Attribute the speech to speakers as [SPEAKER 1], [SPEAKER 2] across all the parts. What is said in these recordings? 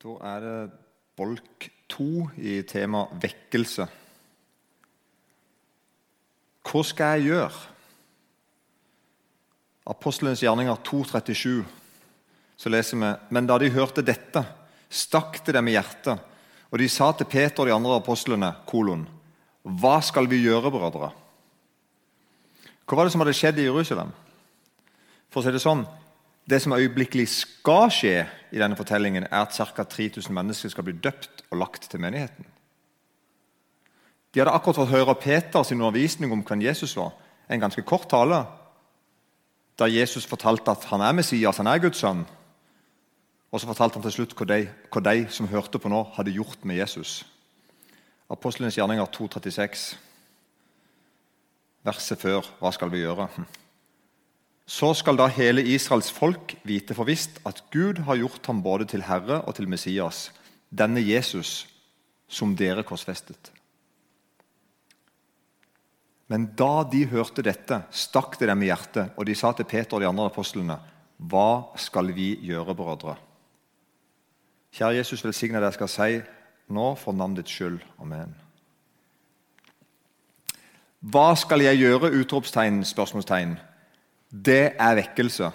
[SPEAKER 1] Da er det bolk to i tema vekkelse. Hva skal jeg gjøre? Apostelens gjerninger 2,37 så leser vi Men da de hørte dette, stakk det dem i hjertet, og de sa til Peter og de andre apostlene kolon, Hva skal vi gjøre, brødre? Hva var det som hadde skjedd i Jerusalem? For å si Det sånn, det som øyeblikkelig skal skje i denne fortellingen, er at ca. 3000 mennesker skal bli døpt og lagt til menigheten. De hadde akkurat fått høre Peters undervisning om hvem Jesus var. En ganske kort tale der Jesus fortalte at han er Messias, han er Guds sønn. Og så fortalte han til slutt hva de, hva de som hørte på nå, hadde gjort med Jesus. Apostlenes gjerninger 2,36, verset før. Hva skal vi gjøre? Så skal da hele Israels folk vite for visst at Gud har gjort ham både til Herre og til Messias, denne Jesus som dere korsfestet. Men da de hørte dette, stakk det dem i hjertet, og de sa til Peter og de andre apostlene.: Hva skal vi gjøre, brødre? Kjære Jesus, velsigne det jeg skal si nå for navnet ditt skyld. Amen. Hva skal jeg gjøre? Utropstegn, spørsmålstegn. Det er vekkelse.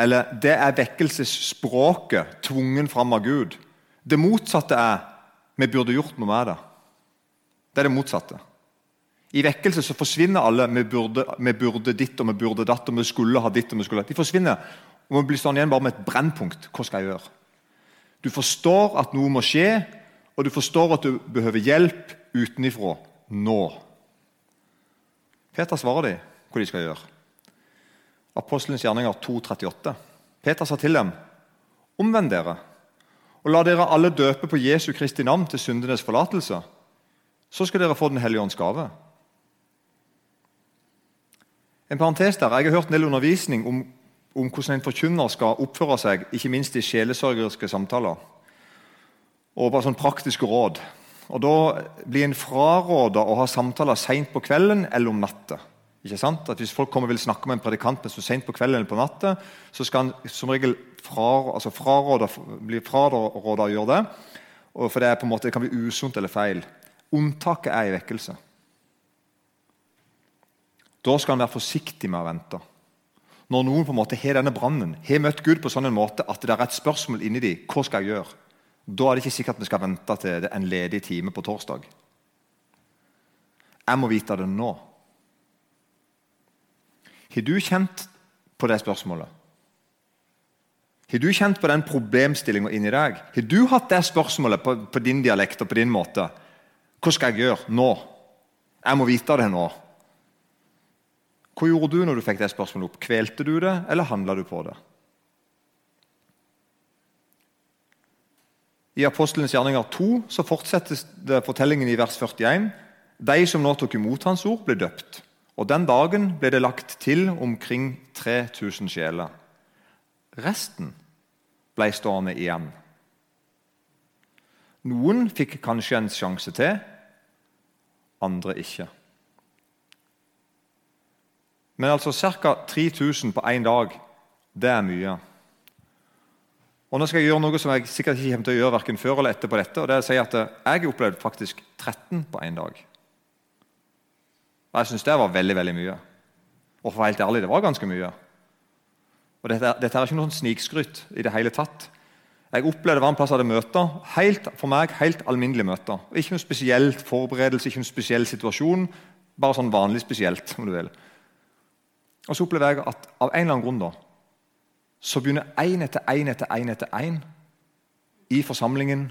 [SPEAKER 1] Eller det er vekkelsesspråket tvungen fram av Gud. Det motsatte er vi burde gjort noe med det. Det er det motsatte. I vekkelse så forsvinner alle vi burde, vi burde ditt og vi burde datt og vi skulle ha ditt og vi skulle ha. De forsvinner. Og vi blir stående igjen bare med et brennpunkt. Hva skal jeg gjøre? Du forstår at noe må skje, og du forstår at du behøver hjelp utenifra nå. Peter svarer de hva de skal gjøre. Apostelens gjerninger 2,38. Peter sa til dem, omvend dere, og la dere alle døpe på Jesu Kristi navn til syndenes forlatelse. Så skal dere få Den hellige ånds gave. En parentes der, Jeg har hørt en del undervisning om, om hvordan en forkynner skal oppføre seg, ikke minst i sjelesørgeriske samtaler. Og bare sånn praktiske råd. Og Da blir en fraråda å ha samtaler seint på kvelden eller om natta. Ikke sant? At Hvis folk kommer og vil snakke med en predikant så sent på kvelden eller på natta, så skal han som regel fra, altså fraråde, bli fraråda å gjøre det. For det, måte, det kan bli usunt eller feil. Unntaket er i vekkelse. Da skal han være forsiktig med å vente. Når noen på en måte har denne brannen, har møtt Gud på sånn en måte at det er et spørsmål inni dem, hva skal jeg gjøre? Da er det ikke sikkert vi skal vente til en ledig time på torsdag. Jeg må vite det nå. Har du kjent på det spørsmålet? Har du kjent på den problemstillinga inni deg? Har du hatt det spørsmålet på, på, din dialekt og på din måte? Hva skal jeg gjøre nå? Jeg må vite det nå. Hva gjorde du når du fikk det spørsmålet opp? Kvelte du det, eller handla du på det? I Apostelens gjerninger 2 så fortsettes det fortellingen i vers 41. De som nå tok imot hans ord, ble døpt. Og Den dagen ble det lagt til omkring 3000 sjeler. Resten ble stående igjen. Noen fikk kanskje en sjanse til, andre ikke. Men altså ca. 3000 på én dag, det er mye. Og Nå skal jeg gjøre noe som jeg sikkert ikke kommer til å gjøre hverken før eller etter på dette. og det er å si at Jeg opplevde faktisk 13 på én dag. Og Jeg syns det var veldig veldig mye. Og for helt ærlig, det var ganske mye. Og Dette, dette er ikke noe sånn snikskryt i det hele tatt. Jeg opplevde det var en plass jeg hadde møter. Helt, for meg helt alminnelige møter. Ikke noen spesiell forberedelse, ikke noen spesiell situasjon. Bare sånn vanlig spesielt. om du vil. Og så opplever jeg at av en eller annen grunn da, så begynner én etter én etter én etter én i forsamlingen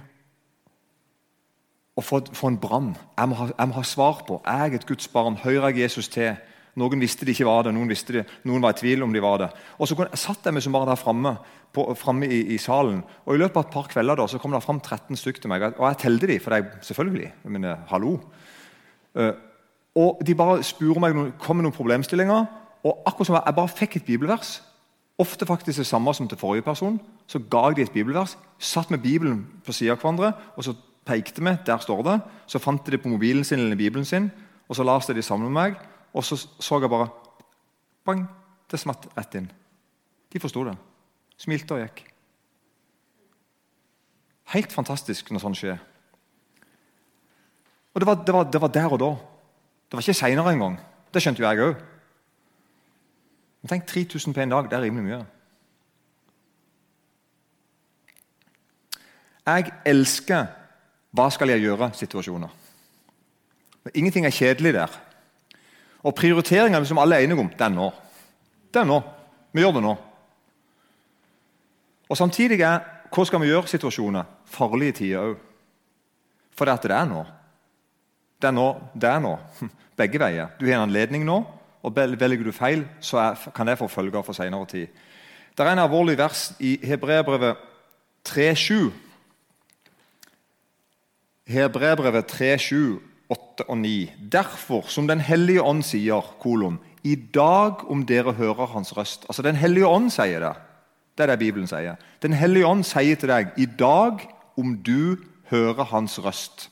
[SPEAKER 1] å få, få en brann. Jeg, jeg, må ha svar på. Er jeg et Guds barn? Hører jeg Jesus til? Noen visste de ikke var det, noen visste det, noen var i tvil om de var det. Og så satt jeg meg som bare der framme, framme i, i, salen. og I løpet av et par kvelder da, så kom det fram 13 stykker til meg. Og jeg telte de, for jeg, selvfølgelig. Jeg mener, hallo. Uh, og De bare spurte meg, kom med noen problemstillinger. Og akkurat som jeg bare fikk et bibelvers, ofte faktisk det samme som til forrige person, så ga jeg de et bibelvers, satt med Bibelen på siden av hverandre, og så pekte vi, der står det. Så fant de det på mobilen sin eller Bibelen sin, og så leste de sammen med meg. Og så så jeg bare Bang! Det smatt rett inn. De forsto det. Smilte og gikk. Helt fantastisk når sånt skjer. Og det var, det, var, det var, der og da. Det var ikke seinere engang. Det skjønte jo jeg òg. Tenk 3000 på en dag. Det er rimelig mye. Jeg elsker 'hva skal jeg gjøre?'-situasjoner. Ingenting er kjedelig der. Og prioriteringene som alle er enige om, det er nå. Det er nå. Vi gjør det nå. Og Samtidig er hva skal vi gjøre-situasjoner farlige tider òg. For det, det er nå. Det er nå. Det er nå. Begge veier. Du har en anledning nå, og velger du feil, så er, kan det få følger for senere tid. Det er en alvorlig vers i Hebreabrevet 3.7. Hebreabrevet 3, 7, 8 og 9. Derfor, som Den hellige ånd sier, kolon, i dag om dere hører Hans røst Altså, Den hellige ånd sier det. Det er det Bibelen sier. Den hellige ånd sier til deg i dag om du hører Hans røst.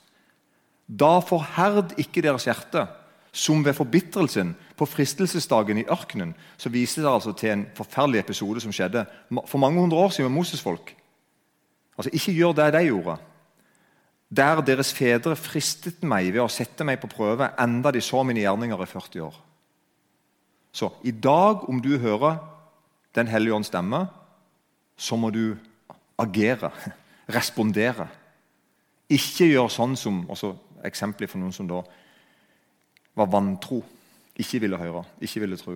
[SPEAKER 1] Da forherd ikke deres hjerte, som ved forbitrelsen på fristelsesdagen i ørkenen. Så viser det altså til en forferdelig episode som skjedde for mange hundre år siden med Moses-folk. Altså, Ikke gjør det de gjorde. Der deres fedre fristet meg ved å sette meg på prøve, enda de så mine gjerninger i 40 år. Så i dag, om du hører Den hellige ånds stemme, så må du agere, respondere. Ikke gjør sånn som også Eksempler for noen som da var vantro, ikke ville høre, ikke ville tro.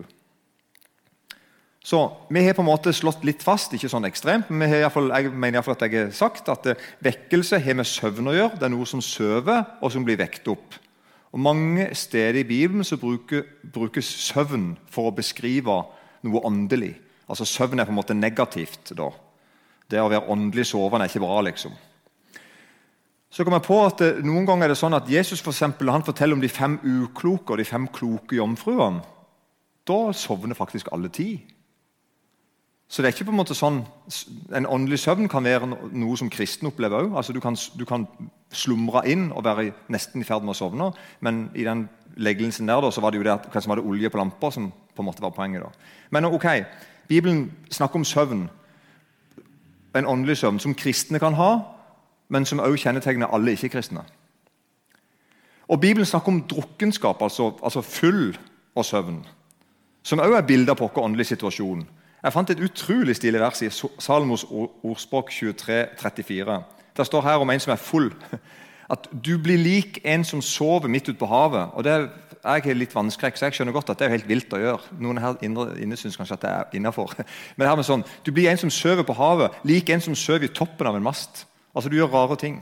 [SPEAKER 1] Så Vi har på en måte slått litt fast, ikke sånn ekstremt, men i fall, jeg mener i hvert fall at jeg har sagt at eh, vekkelse har med søvn å gjøre. Det er noe som sover, og som blir vekt opp. Og Mange steder i Bibelen så bruker, brukes søvn for å beskrive noe åndelig. Altså Søvn er på en måte negativt. da. Det å være åndelig sovende er ikke bra. liksom. Så kom jeg på at eh, Noen ganger er det sånn at Jesus for eksempel, han forteller om de fem ukloke og de fem kloke jomfruene. Da sovner faktisk alle ti. Så det er ikke på en måte sånn, En åndelig søvn kan være noe som kristne opplever òg. Altså, du, du kan slumre inn og være nesten i ferd med å sovne. Men i den leggelsen der da, så var det jo det at, som hadde olje på lampa som på en måte var poenget. da. Men ok, Bibelen snakker om søvn. En åndelig søvn som kristne kan ha, men som også kjennetegner alle ikke-kristne. Og Bibelen snakker om drukkenskap, altså, altså full og søvn. Som også er bilder på vår åndelige situasjon. Jeg fant et utrolig stilig vers i Salmos ordspråk 23, 34. Det står her om en som er full. At du blir lik en som sover midt ute på havet. og det Jeg har litt vannskrekk, så jeg skjønner godt at det er helt vilt å gjøre. Noen her inne, syns kanskje at det er innafor. Men det her med sånn, du blir en som sover på havet, lik en som sover i toppen av en mast. Altså, Du gjør rare ting.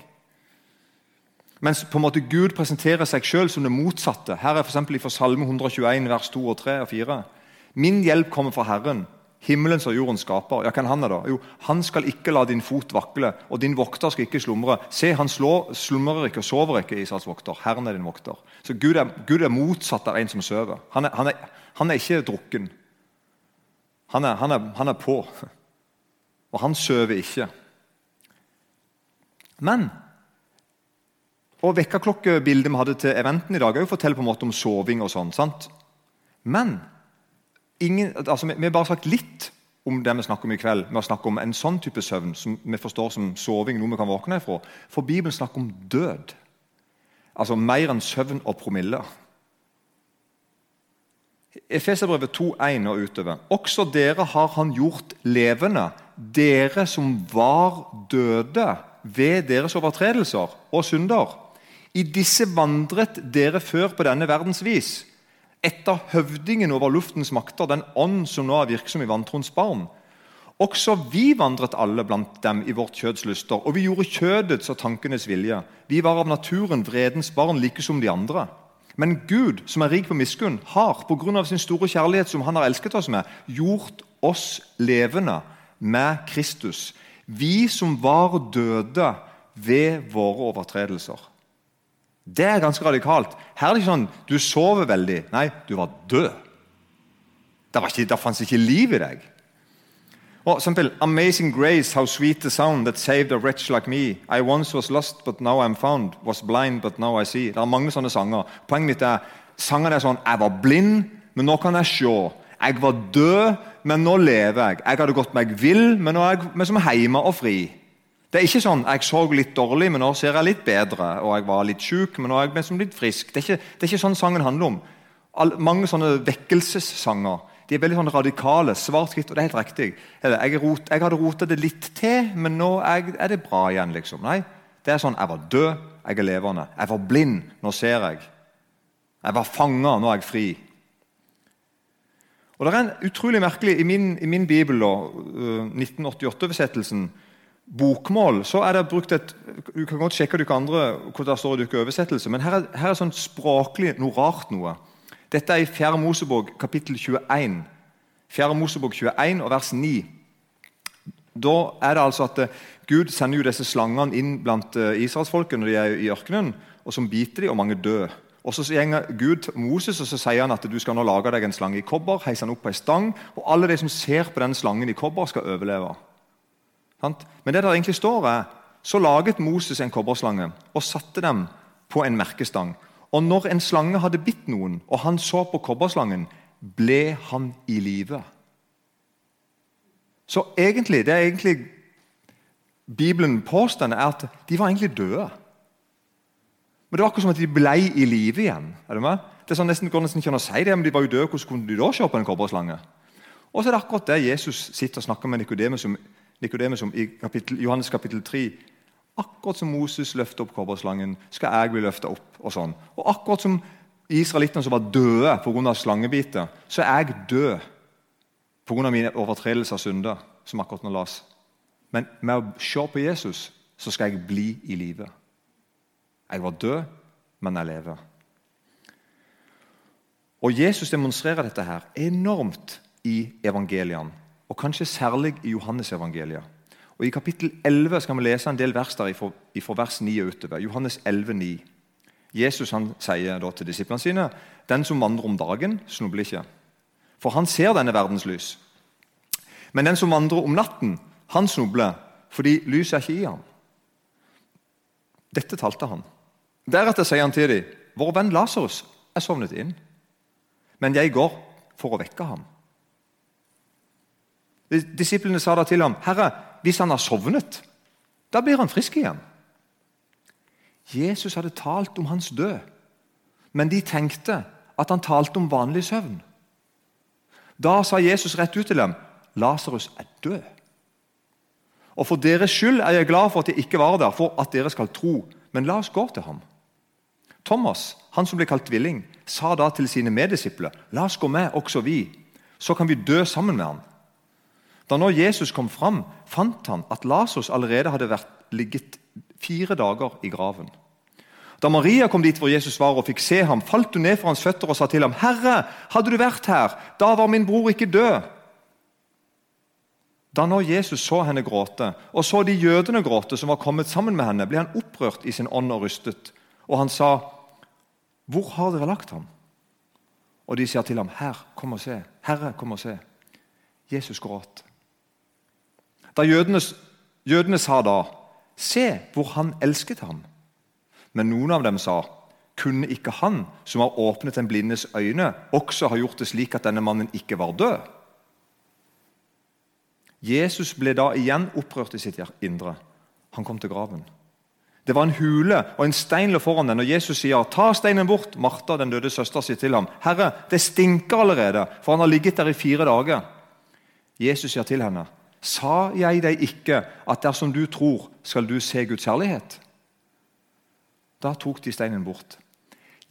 [SPEAKER 1] Mens på en måte Gud presenterer seg sjøl som det motsatte. Her er f.eks. fra Salme 121, vers 2 og 3 og 4. Min hjelp kommer fra Herren Himmelens og jordens skaper. Ja, hvem han er da? Jo, Han skal ikke la din fot vakle, og din vokter skal ikke slumre. Se, han slår, slumrer ikke og sover ikke, Israels vokter. Herren er din vokter. Så Gud er, Gud er motsatt av en som sover. Han, han, han, er ikke drukken. Han er, han, er, er, på. Og han sover ikke. Men og Vekkerklokkebildet vi hadde til eventen i dag, forteller på en måte om soving. og sånn, sant? Men ingen, altså, vi, vi, har bare sagt litt om det vi snakker om i kveld. med å snakke om en sånn type søvn som vi forstår som soving, noe vi kan våkne ifra. For Bibelen snakker om død. Altså mer enn søvn og promille. Efeserbrevet 2,1 og utover. Også dere har han gjort levende, dere som var døde ved deres overtredelser og synder. I disse vandret dere før på denne verdens vis etter høvdingen over luftens makter, den ånd som nå er virksom i vantroens barn. Også vi vandret alle blant dem i vårt kjøds lyster, og vi gjorde kjødets og tankenes vilje. Vi var av naturen vredens barn, like som de andre. Men Gud, som er rik på miskunn, har på grunn av sin store kjærlighet som han har elsket oss med, gjort oss levende med Kristus. Vi som var døde ved våre overtredelser. Det er ganske radikalt. Her er det ikke sånn du sover veldig. Nei, du var død. Det, var ikke, det fantes ikke liv i deg. Og eksempel, Amazing grace, how sweet the sound that saved a wretch like me. I once was lost, but now I'm found. Was blind, but now I see. Det er mange sånne sanger. Poenget mitt er sangene er sånn Jeg var blind, men nå kan jeg se. Jeg var død, men nå lever jeg. Jeg hadde gått meg vill, men nå er jeg som hjemme og fri. Det er ikke sånn jeg så litt dårlig, men nå ser jeg litt bedre. Og jeg var litt syk, men nå er jeg liksom litt frisk. Det er, ikke, det er ikke sånn sangen handler om. All, mange sånne vekkelsessanger de er veldig sånn radikale. svart-hvitt, og det er helt riktig. Jeg, rot, jeg hadde rota det litt til, men nå er, er, det bra igjen. liksom. Nei, det er sånn Jeg var død, jeg er levende. Jeg var blind, nå ser jeg. Jeg var fanga, nå er jeg fri. Og Det er en utrolig merkelig I min, i min bibel, 1988-oversettelsen, øh, bokmål, så er det brukt et Du kan godt sjekke dere andre hvor det står dere oversettelse, men her er, her er sånn språklig noe rart noe. Dette er i 4. Mosebok kapittel 21. 4. Mosebok 21 og vers 9. Da er det altså at øh, Gud sender jo disse slangene inn blant øh, israelsfolket når de er i ørkenen, og som biter de, og mange dør. Og Så går Gud til Moses og så sier han at du skal nå lage deg en slange i kobber. heise den opp på en stang, og Alle de som ser på den slangen i kobber, skal overleve. Men det der egentlig står er, så laget Moses en kobberslange og satte dem på en merkestang. Og når en slange hadde bitt noen, og han så på kobberslangen, ble han i live. Så egentlig, det er egentlig Bibelen påstår, er at de var egentlig døde. Men det var akkurat som at de ble i live igjen. Er du med? Det er sånn, nesten, går nesten ikke an å si det, men de var jo døde. Hvordan kunne de da se på en kobberslange? Og så er det akkurat det Jesus sitter og snakker med Nikodemus om, Nikodemus om i kapittel, Johannes kapittel 3. Akkurat som Moses løfter opp kobberslangen, skal jeg bli løfta opp. Og sånn. Og akkurat som israelittene som var døde pga. slangebiter, så er jeg død pga. mine overtredelser av synder. som akkurat nå las. Men med å se på Jesus så skal jeg bli i live. Jeg var død, men jeg lever. Og Jesus demonstrerer dette her enormt i evangeliene, og kanskje særlig i Johannes evangeliet. Og I kapittel 11 skal vi lese en del vers der fra vers 9 og utover. Johannes 11, 9. Jesus han sier da til disiplene sine den som vandrer om dagen, snubler ikke. For han ser denne verdens lys. Men den som vandrer om natten, han snubler fordi lyset er ikke i ham. Dette talte han. Deretter sier han til dem, 'Vår venn Lasarus er sovnet inn, men jeg går for å vekke ham.' Disiplene sa da til ham, 'Herre, hvis han har sovnet, da blir han frisk igjen.' Jesus hadde talt om hans død, men de tenkte at han talte om vanlig søvn. Da sa Jesus rett ut til dem, 'Lasarus er død.' Og For deres skyld er jeg glad for at jeg ikke var der, for at dere skal tro. Men la oss gå til ham. Thomas, han som ble kalt tvilling, sa da til sine meddisipler.: La oss gå med, også vi. Så kan vi dø sammen med ham. Da nå Jesus kom fram, fant han at Lasers allerede hadde vært, ligget fire dager i graven. Da Maria kom dit hvor Jesus var og fikk se ham, falt hun ned for hans føtter og sa til ham, 'Herre, hadde du vært her, da var min bror ikke død.' Da nå Jesus så henne gråte, og så de jødene gråte som var kommet sammen med henne, ble han opprørt i sin ånd og rystet. Og han sa, 'Hvor har dere lagt ham?' Og de sier til ham, 'Her, kom og se.' 'Herre, kom og se.' Jesus gråt. Da jødene, jødene sa da, 'Se hvor han elsket ham.' Men noen av dem sa, 'Kunne ikke han som har åpnet den blindes øyne, også ha gjort det slik at denne mannen ikke var død?' Jesus ble da igjen opprørt i sitt indre. Han kom til graven. Det var en hule, og en stein lå foran den. og Jesus sier, 'Ta steinen bort.' Martha, den døde søster, sier til ham, 'Herre, det stinker allerede, for han har ligget der i fire dager.' Jesus sier til henne, 'Sa jeg deg ikke at dersom du tror, skal du se Guds herlighet?' Da tok de steinen bort.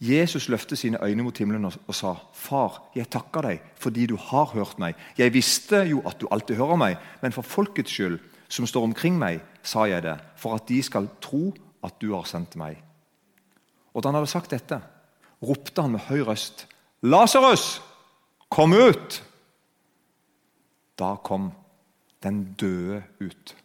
[SPEAKER 1] Jesus løftet sine øyne mot himmelen og sa, 'Far, jeg takker deg fordi du har hørt meg.' 'Jeg visste jo at du alltid hører meg, men for folkets skyld' som står omkring meg, sa jeg det, for at de skal tro at du har sendt meg. Og Da han hadde sagt dette, ropte han med høy røst, 'Lasarus, kom ut!' Da kom den døde ut,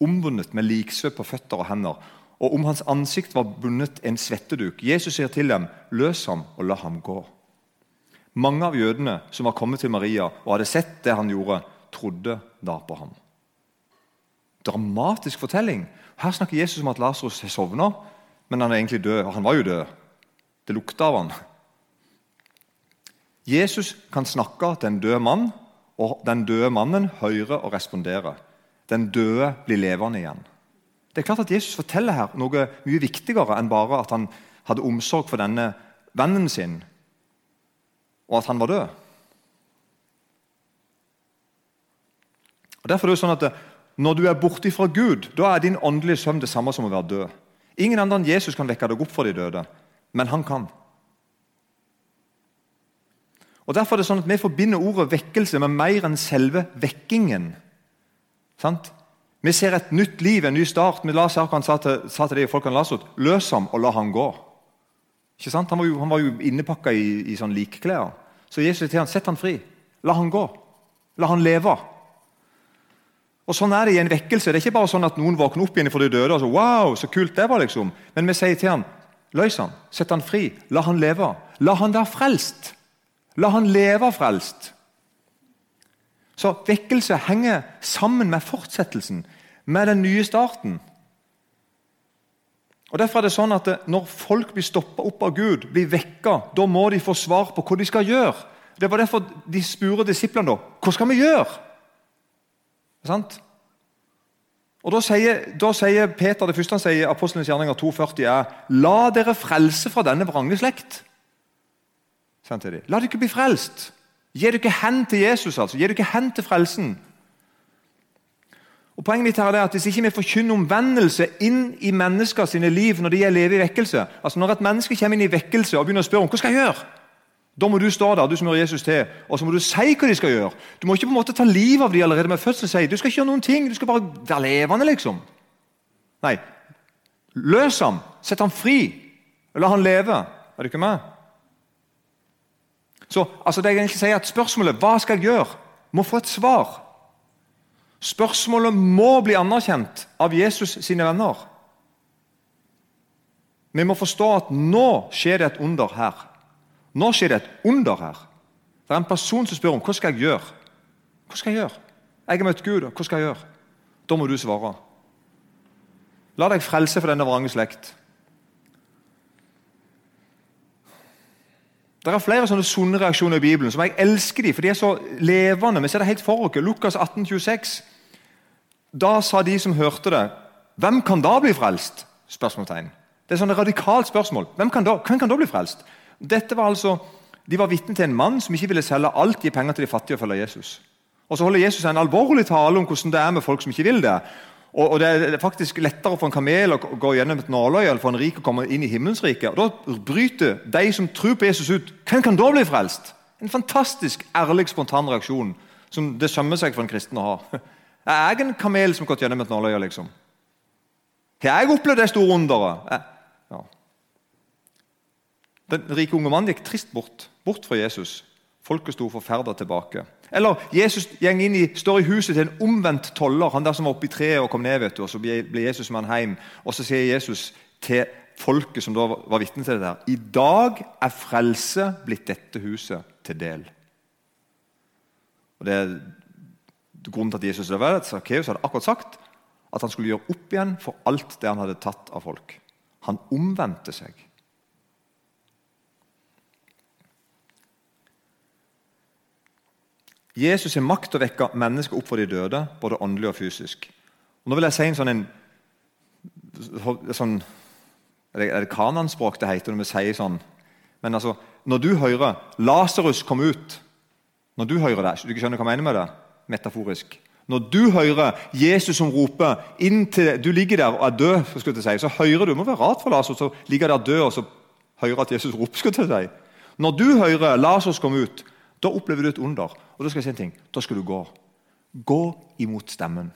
[SPEAKER 1] omvunnet med liksvøp på føtter og hender, og om hans ansikt var bundet en svetteduk. Jesus sier til dem, 'Løs ham og la ham gå.' Mange av jødene som var kommet til Maria og hadde sett det han gjorde, trodde da på ham dramatisk fortelling. Her snakker Jesus om at Lasarus har sovna, men han er egentlig død. Og han var jo død. Det lukta av han. Jesus kan snakke til en død mann, og den døde mannen hører og responderer. Den døde blir levende igjen. Det er klart at Jesus forteller her noe mye viktigere enn bare at han hadde omsorg for denne vennen sin, og at han var død. Og derfor er det jo sånn at Når du er borte fra Gud, da er din åndelige søvn det samme som å være død. Ingen andre enn Jesus kan vekke deg opp for de døde, men han kan. Og Derfor er det sånn at vi forbinder ordet vekkelse med mer enn selve vekkingen. Sant? Vi ser et nytt liv, en ny start. Men Lars Erkan sa til, sa til de folkene Lasot, løs ham og la ham gå. Ikke sant? Han var jo, han jo innepakka i, i sånn likklær. Så Jesus sier til han, sett han fri. La han gå. La han leve. Og Sånn er det i en vekkelse. Det er ikke bare sånn at noen våkner opp igjen for de døde. og så, wow, så kult det var liksom. Men vi sier til han, løs han, sett han fri, la han leve. La han være frelst. La han leve frelst. Så vekkelse henger sammen med fortsettelsen, med den nye starten. Og Derfor er det sånn at Når folk blir stoppa opp av Gud, blir vekka, da må de få svar på hva de skal gjøre. Det var derfor de spurte disiplene da, hva skal vi gjøre. Sant? Og Da sier, da sier Peter det første han sier i Apostlenes gjerninger 2,40 er La dere frelse fra denne vrange slekt. Samtidig. La dere bli frelst. Gi dere hen til Jesus. altså. Gi dere hen til frelsen. Og Poenget mitt her er at Hvis ikke vi forkynner omvendelse inn i mennesker sine liv når de lever i vekkelse altså Når et menneske kommer inn i vekkelse og begynner å spørre om hva skal jeg gjøre, da må du stå der du som hører Jesus til, og så må du si hva de skal gjøre. Du må ikke på en måte ta livet av dem allerede med fødsel. Si. Du skal ikke gjøre noen ting, du skal bare være levende. liksom. Nei. Løs ham. Sett ham fri. La han leve. Er du ikke med? Så altså det jeg egentlig sier at Spørsmålet 'hva skal jeg gjøre?' må få et svar. Spørsmålet må bli anerkjent av Jesus sine venner. Vi må forstå at nå skjer det et under her. Nå skjer det et under her. Det er en person som spør om hva skal jeg gjøre. Hva skal jeg gjøre? Jeg har møtt Gud, hva skal jeg gjøre? Da må du svare. La deg frelse for denne vrange slekt. Det er flere sånne sunne reaksjoner i Bibelen som jeg elsker de, for de er så levende. Vi ser det helt for oss. Lukas 18, 26. Da sa de som hørte det, 'Hvem kan da bli frelst?' Spørsmålstegn. Det er sånn radikalt spørsmål. Hvem kan, da, hvem kan da bli frelst? Dette var altså, De var vitne til en mann som ikke ville selge alt, gi penger til de fattige og følge Jesus. Og Så holder Jesus en alvorlig tale om hvordan det er med folk som ikke vil det. Og, og Det er faktisk lettere for en kamel å gå gjennom et nåløye eller for en rik å komme inn i himmelens rike. Og Da bryter de som tror på Jesus, ut. Hvem kan da bli frelst? En fantastisk ærlig, spontan reaksjon som det sømmer seg for en kristen å ha. Er jeg en kamel som har gått gjennom et nåløye? liksom? Har jeg opplevd det store underet? Ja. Den rike unge mannen gikk trist bort, bort fra Jesus. Folket sto forferda tilbake. Eller Jesus inn i, står i huset til en omvendt toller. Han der som var oppe i treet og kom ned. vet du, og Så blir Jesus med han hjem. Og så sier Jesus til folket som da var vitne til det der I dag er frelse blitt dette huset til del. Og det er Grunnen til at Jesus var der, Sakkeus hadde akkurat sagt at han skulle gjøre opp igjen for alt det han hadde tatt av folk. Han omvendte seg. Jesus har makt til å vekke mennesker opp for de døde, både åndelig og fysisk. Og nå vil jeg si en sånn, en, sånn Er det kananspråk det heter når vi sier sånn? Men altså, Når du hører 'Lasarus kom ut' Når du hører det, du skjønner hva jeg mener med det? Metaforisk. Når du hører Jesus som roper inntil Du ligger der og er død, si, så hører du Det må være rart for Lasarus å ligge der død og så hører at Jesus roper. si. Når du hører Lasarus komme ut, da opplever du et under. Og Da skal jeg si en ting. Da skal du gå. Gå imot stemmen.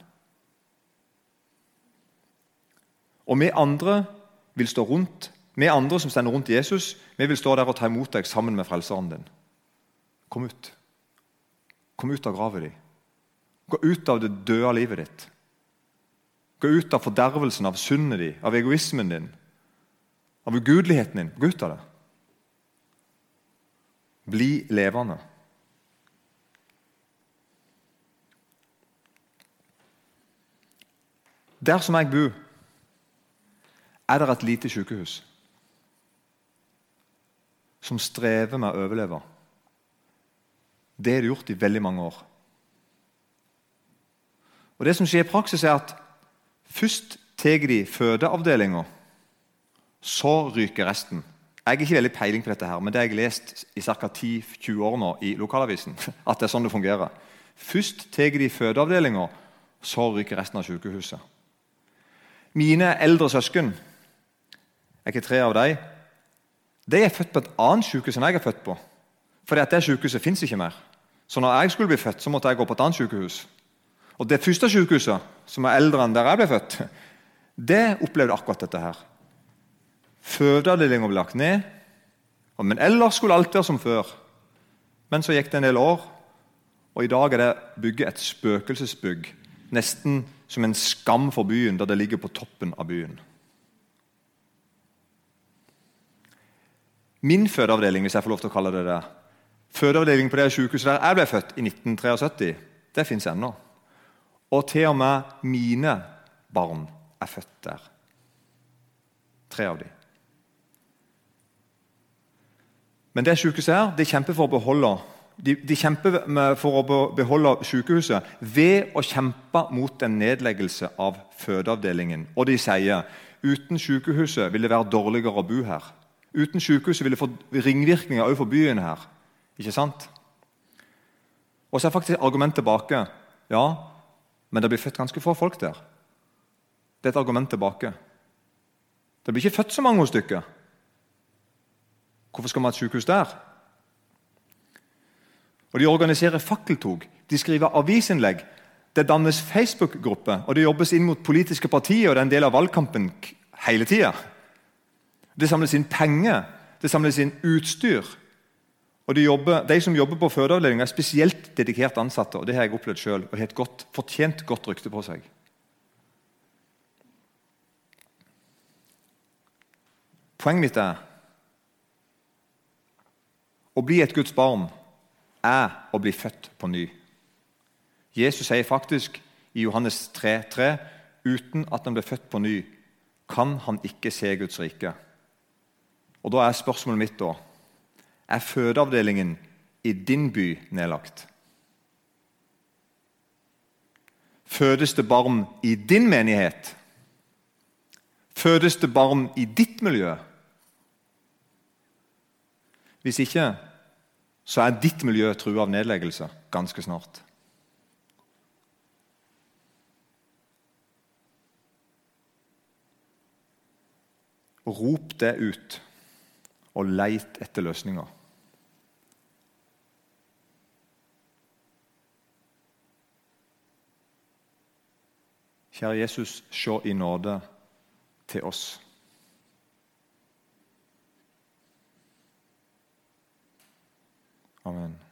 [SPEAKER 1] Og vi andre vil stå rundt vi andre som stender rundt Jesus, vi vil stå der og ta imot deg sammen med frelseren din. Kom ut. Kom ut av graven din. Gå ut av det døde livet ditt. Gå ut av fordervelsen, av syndet din, av egoismen din, av ugudeligheten din. Gå ut av det. Bli levende. Der som jeg bor, er det et lite sykehus som strever med å overleve. Det har det gjort i veldig mange år. Og det som skjer i praksis, er at først tar de fødeavdelinga, så ryker resten. Jeg har ikke veldig peiling på dette, her, men det har jeg lest i ca. 10-20 år nå i lokalavisen. at det er sånn det fungerer. Først tar de fødeavdelinga, så ryker resten av sykehuset. Mine eldre søsken, jeg er ikke tre av dem, de er født på et annet sykehus enn jeg er født på. Fordi at det sykehuset fins ikke mer. Så når jeg skulle bli født, så måtte jeg gå på et annet sykehus. Og Det første sykehuset, som er eldre enn der jeg ble født, det opplevde akkurat dette her. Fødeavdelinga ble lagt ned, men ellers skulle alt være som før. Men så gikk det en del år, og i dag er det bygget et spøkelsesbygg. Nesten som en skam for byen, da det ligger på toppen av byen. Min fødeavdeling, hvis jeg får lov til å kalle det det, fødeavdeling på det sykehuset der jeg ble født i 1973, det fins ennå. Og til og med mine barn er født der. Tre av dem. Men det sykehuset her, det kjemper for å beholde de, de kjemper for å beholde sykehuset ved å kjempe mot en nedleggelse av fødeavdelingen. Og de sier uten sykehuset vil det være dårligere å bo her. Uten sykehuset vil det få ringvirkninger også for byen her. Ikke sant? Og så er faktisk argumentet tilbake. Ja, men det blir født ganske få folk der. Det er et argument tilbake. Det blir ikke født så mange stykker. Hvorfor skal vi ha et sykehus der? Og De organiserer fakkeltog, de skriver avisinnlegg, det dannes Facebook-grupper, og det jobbes inn mot politiske partier, og det er en del av valgkampen hele tida. Det samles inn penger, det samles inn utstyr. Og De, jobber, de som jobber på fødeavdelinga, er spesielt dedikert ansatte. og Det har jeg opplevd selv, og har et godt, fortjent godt rykte på seg. Poenget mitt er å bli et Guds barn er å bli født på ny. Jesus sier faktisk i Johannes 3, 3, uten at han blir født på ny, kan han ikke se Guds rike. Og Da er spørsmålet mitt da Er fødeavdelingen i din by nedlagt? Fødes det barn i din menighet? Fødes det barn i ditt miljø? Hvis ikke, så er ditt miljø trua av nedleggelse ganske snart. Rop det ut, og leit etter løsninger. Kjære Jesus, se i nåde til oss. Amen.